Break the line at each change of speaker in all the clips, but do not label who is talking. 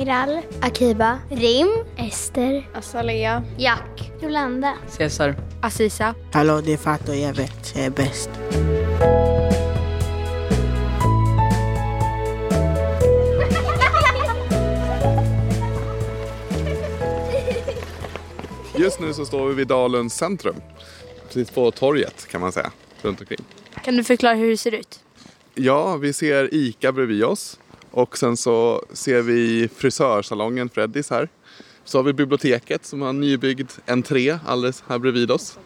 Miral. Akiba. Rim. Ester. Azalea. Jack. Jolanda.
Cesar.
Assisa.
Hallå, det är Fato. Jag vet. Jag är bäst.
Just nu så står vi vid Dalens centrum. Precis på torget kan man säga. Runt omkring.
Kan du förklara hur det ser ut?
Ja, vi ser ICA bredvid oss. Och sen så ser vi frisörsalongen Freddys här. Så har vi biblioteket som har en nybyggd entré alldeles här bredvid oss.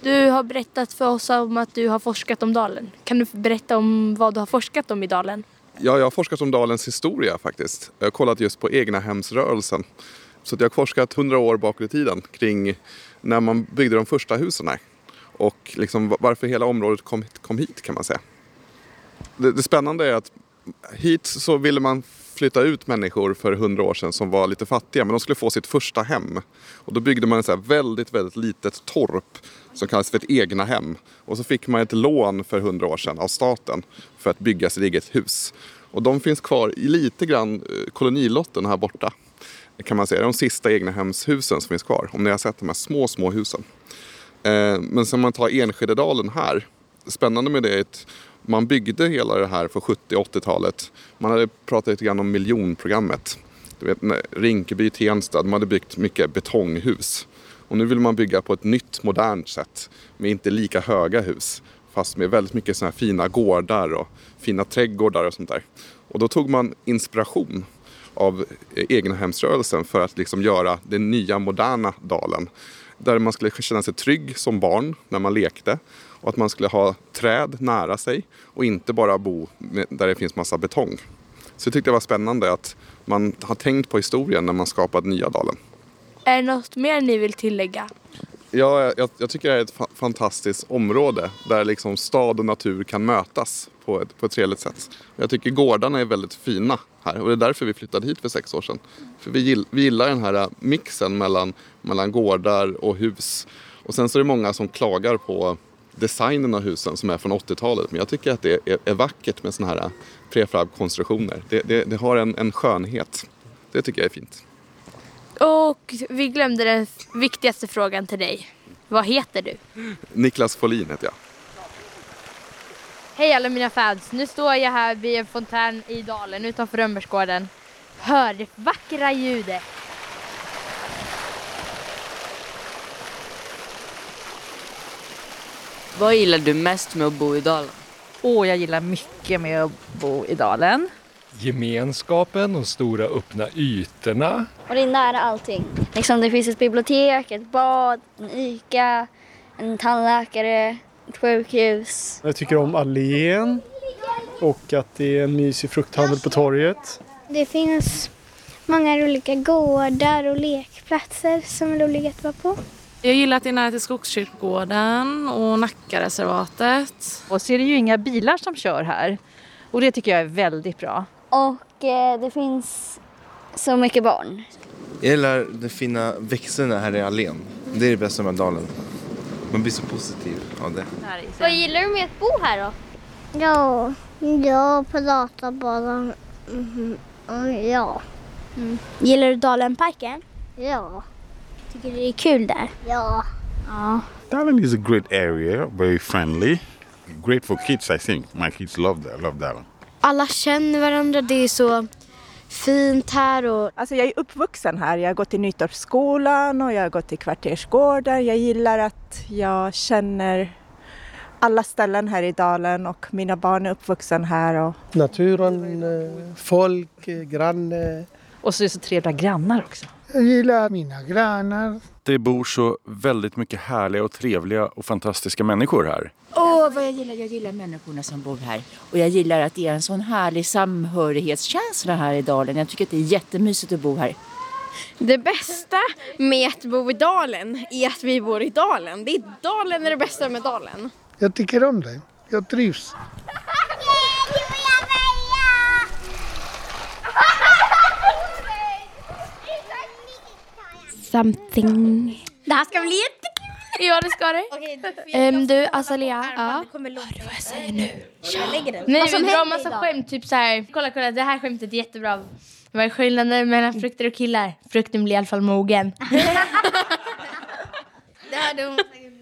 Du har berättat för oss om att du har forskat om dalen. Kan du berätta om vad du har forskat om i dalen?
Ja, jag har forskat om Dalens historia faktiskt. Jag har kollat just på egnahemsrörelsen. Så att jag har forskat hundra år bakåt i tiden kring när man byggde de första husen här. Och liksom varför hela området kom, kom hit kan man säga. Det, det spännande är att hit så ville man flytta ut människor för hundra år sedan som var lite fattiga men de skulle få sitt första hem. Och då byggde man ett så här väldigt, väldigt litet torp som kallas för ett egna hem. Och så fick man ett lån för hundra år sedan av staten för att bygga sitt eget hus. Och de finns kvar i lite grann eh, kolonilotten här borta. Kan man säga. Det är de sista egnahemshusen som finns kvar. Om ni har sett de här små, små husen. Eh, men sen man tar Enskededalen här. Spännande med det är att man byggde hela det här på 70 80-talet. Man hade pratat lite grann om miljonprogrammet. Du vet, Rinkeby, Tensta, de hade byggt mycket betonghus. Och nu vill man bygga på ett nytt modernt sätt med inte lika höga hus. Fast med väldigt mycket såna här fina gårdar och fina trädgårdar och sånt där. Och då tog man inspiration av egnahemsrörelsen för att liksom göra den nya moderna dalen. Där man skulle känna sig trygg som barn när man lekte och att man skulle ha träd nära sig och inte bara bo där det finns massa betong. Så jag tyckte det var spännande att man har tänkt på historien när man skapat nya dalen.
Är det något mer ni vill tillägga?
Ja, jag, jag tycker det är ett fa fantastiskt område där liksom stad och natur kan mötas på ett, på ett trevligt sätt. Jag tycker gårdarna är väldigt fina här och det är därför vi flyttade hit för sex år sedan. För vi, gill, vi gillar den här mixen mellan, mellan gårdar och hus. Och sen så är det många som klagar på designen av husen som är från 80-talet. Men jag tycker att det är, är vackert med sådana här prefab-konstruktioner. Det, det, det, har en, en skönhet. Det tycker jag är fint.
Och vi glömde den viktigaste frågan till dig. Vad heter du?
Niklas Folin heter jag.
Hej alla mina fans! Nu står jag här vid en fontän i dalen utanför Rönnbergsgården. Hör det vackra ljudet.
Vad gillar du mest med att bo i dalen?
Åh, jag gillar mycket med att bo i dalen.
Gemenskapen, de stora öppna ytorna.
Och det är nära allting. Liksom det finns ett bibliotek, ett bad, en ICA, en tandläkare, ett sjukhus.
Jag tycker om allén och att det är en mysig frukthandel på torget.
Det finns många olika gårdar och lekplatser som är roliga att vara på.
Jag gillar att det är nära till Skogskyrkogården och Nackareservatet.
Och så är det ju inga bilar som kör här. Och det tycker jag är väldigt bra.
Och eh, det finns så mycket barn.
Jag gillar de fina växterna här i allén. Det är det bästa med dalen. Man blir så positiv av det.
Vad gillar du med att bo här då? Ja, jag pratar bara. Mm, ja. Mm. Gillar du Dalenparken? Ja. Tycker du det är kul där? Ja. Ja.
Dalen is a great area, very friendly. Great for kids I think. My kids love that, love Dalen.
Alla känner varandra, det är så fint här. Och...
Alltså jag är uppvuxen här. Jag har gått i Nytorpsskolan och jag har gått i Kvartersgården. Jag gillar att jag känner alla ställen här i dalen och mina barn är uppvuxen här. Och...
Naturen, eh, folk, eh, grannar.
Och så är det så trevliga grannar också.
Jag gillar mina grannar.
Det bor så väldigt mycket härliga och trevliga och fantastiska människor här.
Åh, vad jag gillar, jag gillar människorna som bor här. Och jag gillar att det är en sån härlig samhörighetskänsla här i dalen. Jag tycker att det är jättemysigt att bo här.
Det bästa med att bo i dalen är att vi bor i dalen. Det är dalen är det bästa med dalen.
Jag tycker om det. Jag trivs.
Something.
Det här ska bli jättekul!
Ja, det ska det.
Okay,
um, du, Azalea.
Ja.
Hör du vad jag säger nu?
Ja. Jag lägger den.
Nej,
Vad som
vi drar
händer
massa
idag?
skämt. Typ så här. Kolla, kolla. Det här skämtet är jättebra. Vad är skillnaden mellan frukter och killar? Frukten blir i alla fall mogen.
Det hade hon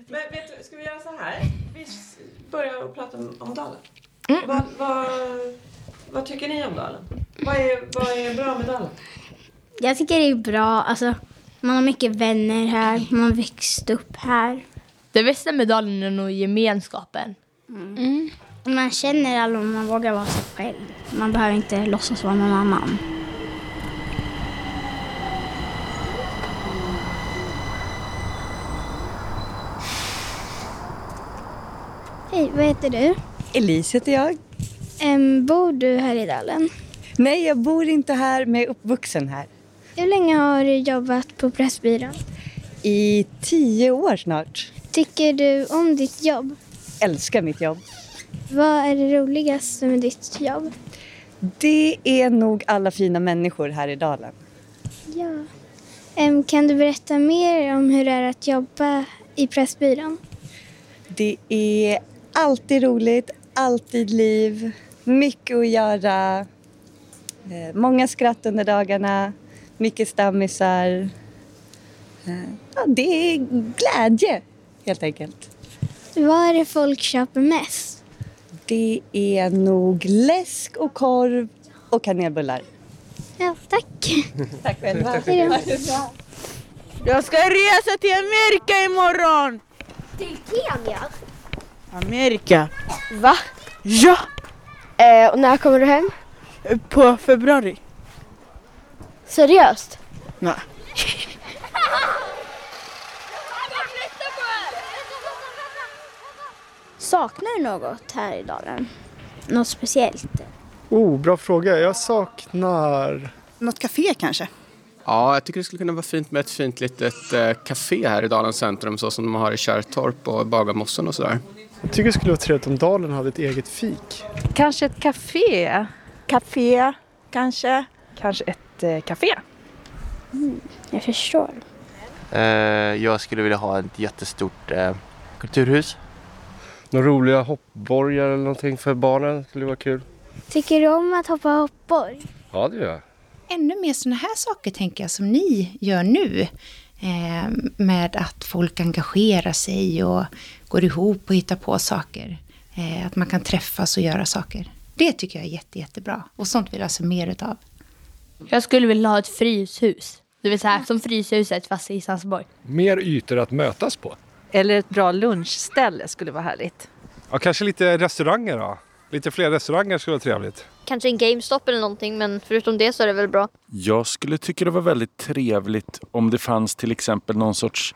Men vet du, ska vi göra så här? Vi s- börjar att prata om, om Dalen.
Mm.
Vad, vad, vad tycker ni om Dalen? Vad är, vad är bra med Dalen?
Jag tycker det är bra. Alltså, man har mycket vänner här. Man har växt upp här.
Det bästa med Dalen är nog gemenskapen.
Mm. Man känner alla och man vågar vara sig själv. Man behöver inte låtsas vara någon annan. Hej, vad heter du?
Elise heter jag.
Em, bor du här i Dalen?
Nej, jag bor inte här, men jag är uppvuxen här.
Hur länge har du jobbat på Pressbyrån?
I tio år snart.
Tycker du om ditt jobb?
Älskar mitt jobb.
Vad är det roligaste med ditt jobb?
Det är nog alla fina människor här i Dalen.
Ja. Kan du berätta mer om hur det är att jobba i Pressbyrån?
Det är alltid roligt, alltid liv, mycket att göra. Eh, Många skratt under dagarna, mycket stammisar. Eh, Ja, det är glädje, helt enkelt.
Vad är det folk köper mest?
Det är nog läsk och korv och kanelbullar.
Ja, tack.
Tack själva.
Jag ska resa till Amerika imorgon!
Till Kenya?
Amerika.
Va?
Ja!
Eh, och när kommer du hem?
På februari.
Seriöst?
Nej.
Saknar du något här i Dalen? Något speciellt?
Oh, bra fråga. Jag saknar...
Något café kanske?
Ja, jag tycker det skulle kunna vara fint med ett fint litet eh, café här i Dalens centrum så som de har i Kärrtorp och Bagarmossen och sådär.
Jag tycker det skulle vara trevligt om Dalen hade ett eget fik.
Kanske ett café?
Café, kanske.
Kanske ett eh, café?
jag förstår.
Eh, jag skulle vilja ha ett jättestort eh, kulturhus.
Några roliga hoppborgar eller någonting för barnen skulle vara kul.
Tycker du om att hoppa hoppborg?
Ja, det gör jag.
ännu mer sådana här saker tänker jag som ni gör nu. Eh, med att folk engagerar sig och går ihop och hittar på saker. Eh, att man kan träffas och göra saker. Det tycker jag är jätte, jättebra. Och sånt vill jag se mer utav.
Jag skulle vilja ha ett fryshus. Det vill säga som Fryshuset fast i Sandsborg.
Mer ytor att mötas på.
Eller ett bra lunchställe skulle vara härligt.
Ja, kanske lite restauranger då. Lite fler restauranger skulle vara trevligt.
Kanske en GameStop eller någonting men förutom det så är det väl bra.
Jag skulle tycka det var väldigt trevligt om det fanns till exempel någon sorts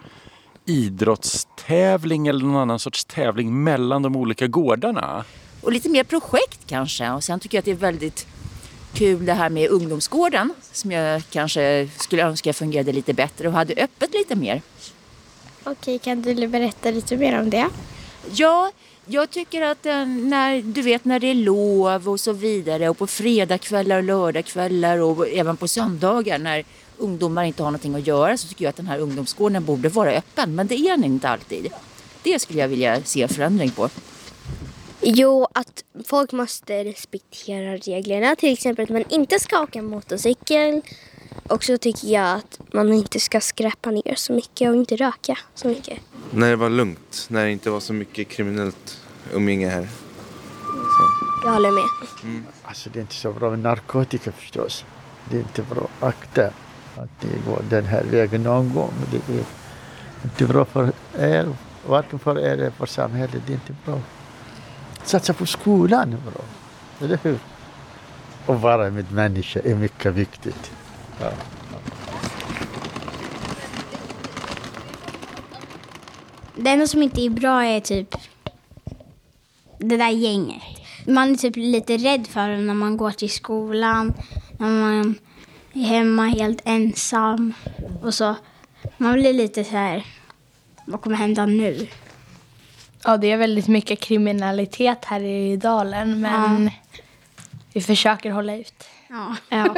idrottstävling eller någon annan sorts tävling mellan de olika gårdarna.
Och lite mer projekt kanske. Och sen tycker jag att det är väldigt kul det här med ungdomsgården som jag kanske skulle önska fungerade lite bättre och hade öppet lite mer.
Okej, kan du berätta lite mer om det?
Ja, jag tycker att när, du vet när det är lov och så vidare och på fredagskvällar och lördagskvällar och även på söndagar när ungdomar inte har någonting att göra så tycker jag att den här ungdomsgården borde vara öppen. Men det är den inte alltid. Det skulle jag vilja se förändring på.
Jo, att folk måste respektera reglerna. Till exempel att man inte ska åka motorcykel. Och så tycker jag att man inte ska skräpa ner så mycket och inte röka så mycket.
När det var lugnt, när det inte var så mycket kriminellt umgänge här.
Jag håller med.
Mm.
Alltså det är inte så bra med narkotika förstås. Det är inte bra. Akta att det går den här vägen någon gång. Det är inte bra för er, varken för er eller för samhället. Det är inte bra. Satsa på skolan bra. Eller hur? Och vara med människa är mycket viktigt. Ja.
Det enda som inte är bra är typ det där gänget. Man är typ lite rädd för det när man går till skolan, när man är hemma helt ensam och så. Man blir lite så här, vad kommer hända nu?
Ja, det är väldigt mycket kriminalitet här i dalen men vi försöker hålla ut.
Ja.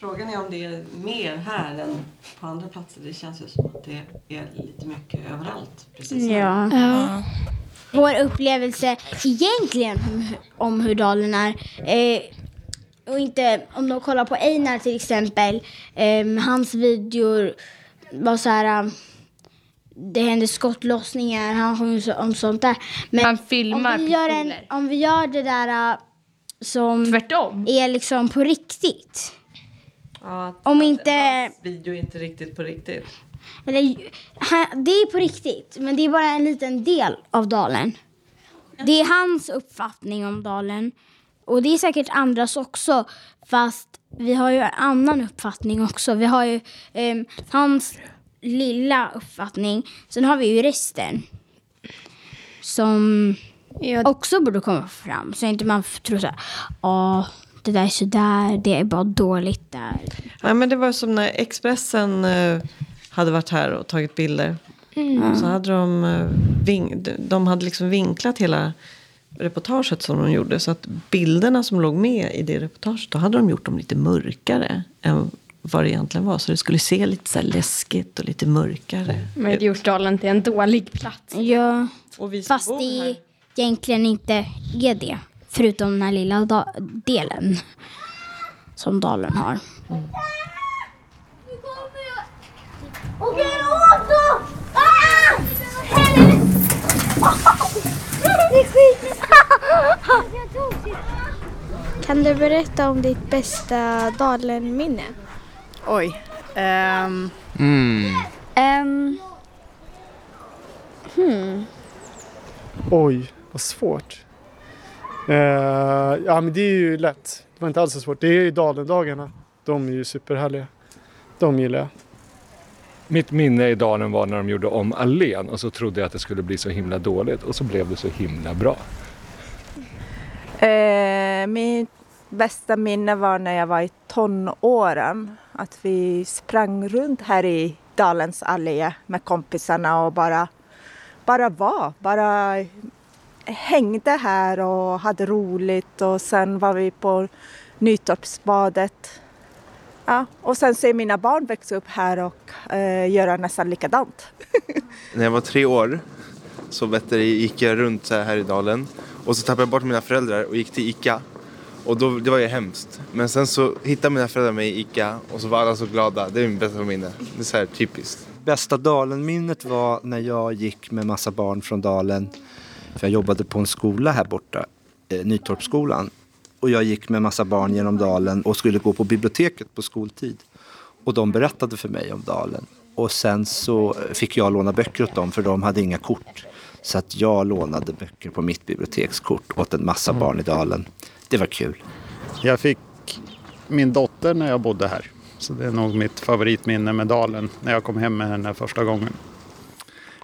Frågan är om det är mer här än på andra platser. Det känns ju som att det är lite mycket överallt. Precis.
Ja. ja. Vår upplevelse egentligen om hur Dalen är. Eh, och inte om de kollar på Einar till exempel. Um, hans videor var så här. Det händer skottlossningar, han sjunger om sånt där. Men
han filmar
om vi, gör en, om vi gör det där uh, som
Tvärtom.
är liksom på riktigt.
Ja,
Om inte...
Video är inte riktigt på riktigt.
Eller, han, det är på riktigt, men det är bara en liten del av dalen. Det är hans uppfattning om dalen. Och det är säkert andras också, fast vi har ju en annan uppfattning också. Vi har ju eh, hans lilla uppfattning, sen har vi ju resten. Som också borde komma fram, så inte man tror så här, ja, det där är sådär, det är bara dåligt där.
Ja, men det var som när Expressen eh, hade varit här och tagit bilder.
Mm.
Så hade de, eh, ving, de hade liksom vinklat hela reportaget som de gjorde. Så att bilderna som låg med i det reportaget, då hade de gjort dem lite mörkare än vad det egentligen var. Så det skulle se lite så här läskigt och lite mörkare.
Men det gjort dalen till en dålig plats.
Ja,
Och vi som
fast det
här.
egentligen inte är det. Förutom den här lilla delen som dalen har.
Ah! Det är skit!
Kan du berätta om ditt bästa Dalen-minne?
Oj. ehm,
Mm.
Um, hmm.
Oj, vad svårt. Eh, ja, men det är ju lätt. Det var inte alls så svårt. Det är ju Dalendagarna. De är ju superhärliga. De gillar jag.
Mitt minne i dalen var när de gjorde om allén och så trodde jag att det skulle bli så himla dåligt och så blev det så himla bra.
Eh, mitt bästa minne var när jag var i tonåren. Att vi sprang runt här i Dalens allé med kompisarna och bara, bara var. Bara hängde här och hade roligt och sen var vi på Nytorpsbadet. Ja, och sen ser mina barn växa upp här och eh, göra nästan likadant.
När jag var tre år så vet du, gick jag runt här i dalen och så tappade jag bort mina föräldrar och gick till Ica. Och då, det var ju hemskt. Men sen så hittade mina föräldrar mig i Ica och så var alla så glada. Det är min bästa minne. Det är så här typiskt.
Bästa Dalen-minnet var när jag gick med massa barn från Dalen. För jag jobbade på en skola här borta, eh, Nytorpsskolan. Och jag gick med massa barn genom Dalen och skulle gå på biblioteket på skoltid. Och de berättade för mig om Dalen. Och sen så fick jag låna böcker åt dem för de hade inga kort. Så att jag lånade böcker på mitt bibliotekskort åt en massa barn i Dalen. Det var kul.
Jag fick min dotter när jag bodde här. Så det är nog mitt favoritminne med dalen, när jag kom hem med henne första gången.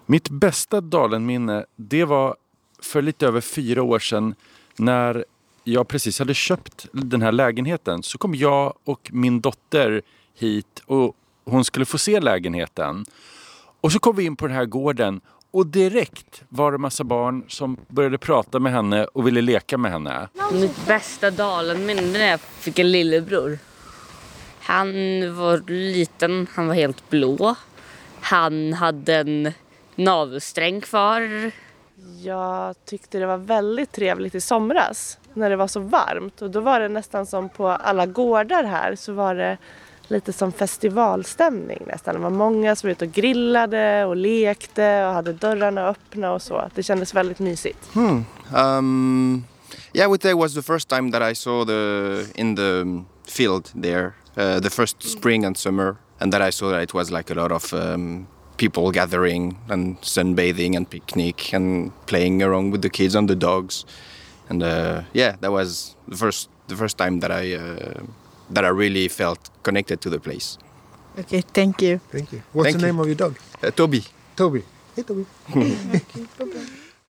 Mitt bästa Dalenminne, det var för lite över fyra år sedan när jag precis hade köpt den här lägenheten. Så kom jag och min dotter hit och hon skulle få se lägenheten. Och så kom vi in på den här gården och direkt var det massa barn som började prata med henne och ville leka med henne.
Mitt bästa Dalenminne när jag fick en lillebror. Han var liten, han var helt blå. Han hade en navelsträng kvar.
Jag tyckte det var väldigt trevligt i somras när det var så varmt och då var det nästan som på alla gårdar här så var det lite som festivalstämning nästan. Det var många som var ute och grillade och lekte och hade dörrarna öppna och så. Det kändes väldigt mysigt.
Hmm. Um, yeah, with that was the first time that I saw the in the field there, uh, the first spring and summer, and that I saw that it was like a lot of um, people gathering and sunbathing and picnic and playing around with the kids and the dogs, and uh, yeah, that was the first the first time that I uh, that I really felt connected to the place.
Okay, thank you.
Thank you.
What's
Thank
the
you.
name of your dog?
Uh, Toby.
Toby. Hey Toby.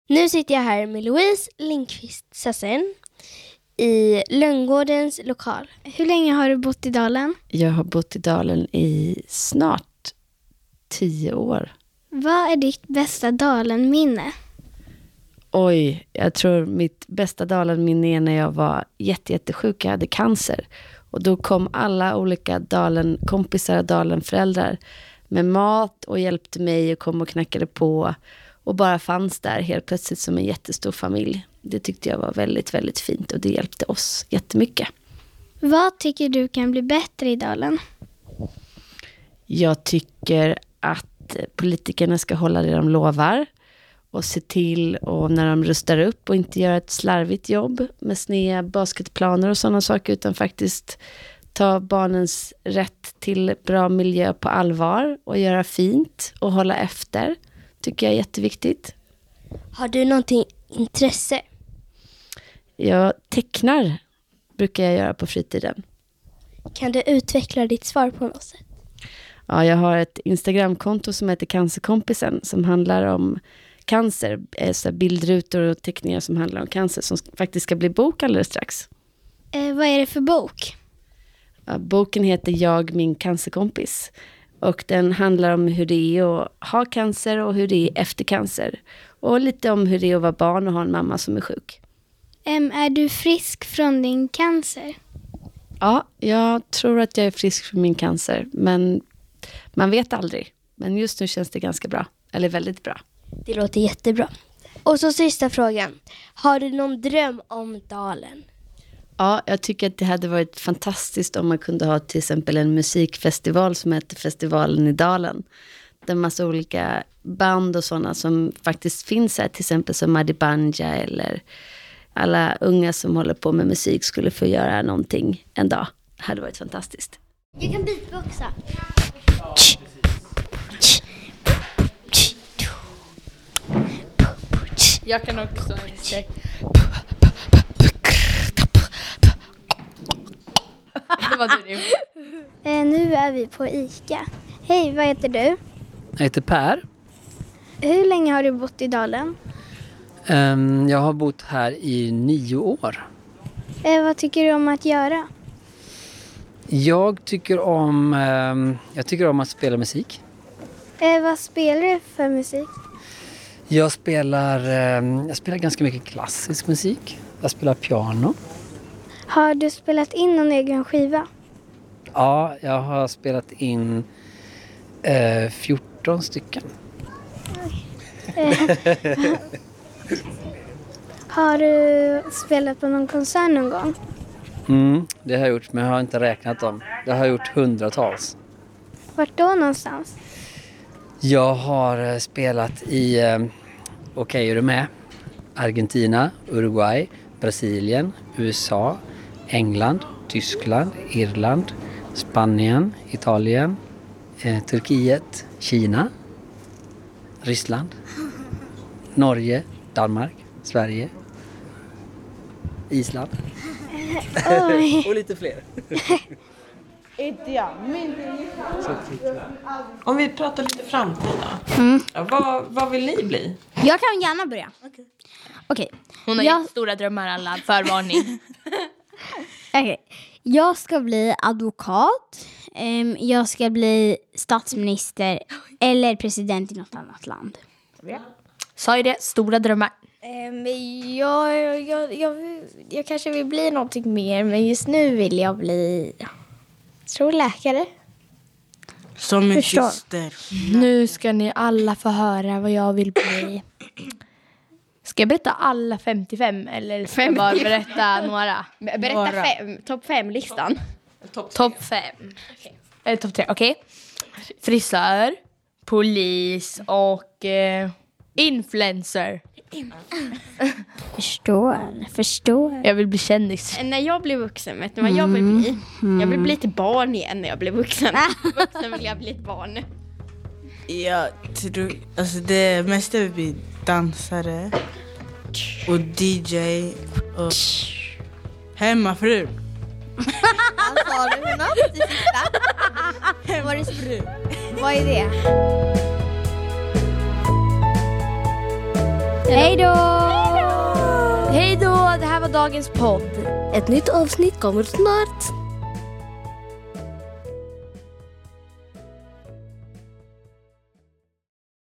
Nu sitter jag här med Louise Lindqvist Sassen i Lönngårdens lokal. Hur länge har du bott i Dalen?
Jag har bott i Dalen i snart tio år.
Vad är ditt bästa Dalen-minne?
Oj, jag tror mitt bästa Dalen-minne är när jag var jätte, jättesjuk. Jag hade cancer. Och då kom alla olika Dalen-kompisar Dalen-föräldrar med mat och hjälpte mig och kom och knackade på. Och bara fanns där helt plötsligt som en jättestor familj. Det tyckte jag var väldigt, väldigt fint och det hjälpte oss jättemycket.
Vad tycker du kan bli bättre i Dalen?
Jag tycker att politikerna ska hålla det de lovar och se till och när de rustar upp och inte göra ett slarvigt jobb med sneda basketplaner och sådana saker utan faktiskt ta barnens rätt till bra miljö på allvar och göra fint och hålla efter. Tycker jag är jätteviktigt.
Har du någonting intresse?
Jag tecknar, brukar jag göra på fritiden.
Kan du utveckla ditt svar på något sätt?
Ja, jag har ett Instagramkonto som heter Cancerkompisen som handlar om cancer. Eh, Så bildrutor och teckningar som handlar om cancer som faktiskt ska bli bok alldeles strax.
Eh, vad är det för bok?
Ja, boken heter Jag, min cancerkompis. Och den handlar om hur det är att ha cancer och hur det är efter cancer. Och lite om hur det är att vara barn och ha en mamma som är sjuk.
Em, är du frisk från din cancer?
Ja, jag tror att jag är frisk från min cancer. Men man vet aldrig. Men just nu känns det ganska bra. Eller väldigt bra.
Det låter jättebra. Och så sista frågan. Har du någon dröm om Dalen?
Ja, jag tycker att det hade varit fantastiskt om man kunde ha till exempel en musikfestival som heter Festivalen i Dalen. Där massa olika band och sådana som faktiskt finns här, till exempel som Madi Banja eller alla unga som håller på med musik skulle få göra någonting en dag. Det hade varit fantastiskt.
Jag kan beatboxa.
Jag kan också. Det var du.
Eh, nu är vi på ICA. Hej, vad heter du?
Jag heter Per.
Hur länge har du bott i Dalen?
Ehm, Jag har bott här i nio år.
Eh, vad tycker du om att göra?
Jag tycker om, ehm, jag tycker om att spela musik.
Eh, vad spelar du för musik?
Jag spelar, ehm, jag spelar ganska mycket klassisk musik. Jag spelar piano.
Har du spelat in någon egen skiva?
Ja, jag har spelat in eh, 14 stycken.
Har du spelat på någon konsert någon gång?
Mm, det har jag gjort, men jag har inte räknat dem. Det har jag gjort hundratals.
Vart då någonstans?
Jag har eh, spelat i, eh, okej är du med? Argentina, Uruguay, Brasilien, USA, England, Tyskland, Irland, Spanien, Italien, eh, Turkiet, Kina, Ryssland, Norge, Danmark, Sverige, Island. Och lite fler.
Om vi pratar lite framtid då.
Mm.
Ja, vad, vad vill ni bli?
Jag kan gärna börja. Okej.
Hon har
Jag-
jättestora drömmar alla, förvarning.
Okej. Jag ska bli advokat. Ehm, jag ska bli statsminister eller president i något annat land.
Sa ju det, stora drömmar.
Um, jag, jag, jag, jag, jag kanske vill bli någonting mer, men just nu vill jag bli, jag tror läkare.
Som
Förstår.
syster.
Nu ska ni alla få höra vad jag vill bli. Ska jag berätta alla 55 eller ska jag bara
55?
berätta några?
Berätta
Några.
fem, topp fem-listan.
Topp fem. Eller topp tre, okej. Frisör, polis och eh, influencer.
Förstår, förstår.
Jag vill bli kändis.
När jag blir vuxen, vet ni vad jag vill bli? Jag vill bli ett barn igen när jag blir vuxen. vuxen vill jag bli ett barn.
Jag tror, alltså det mesta vill bli dansare och DJ och hemmafru.
Vad sa du för något? Det sista? Det? Vad är det? Hej då!
Hej då! Det här var dagens podd.
Ett nytt avsnitt kommer snart.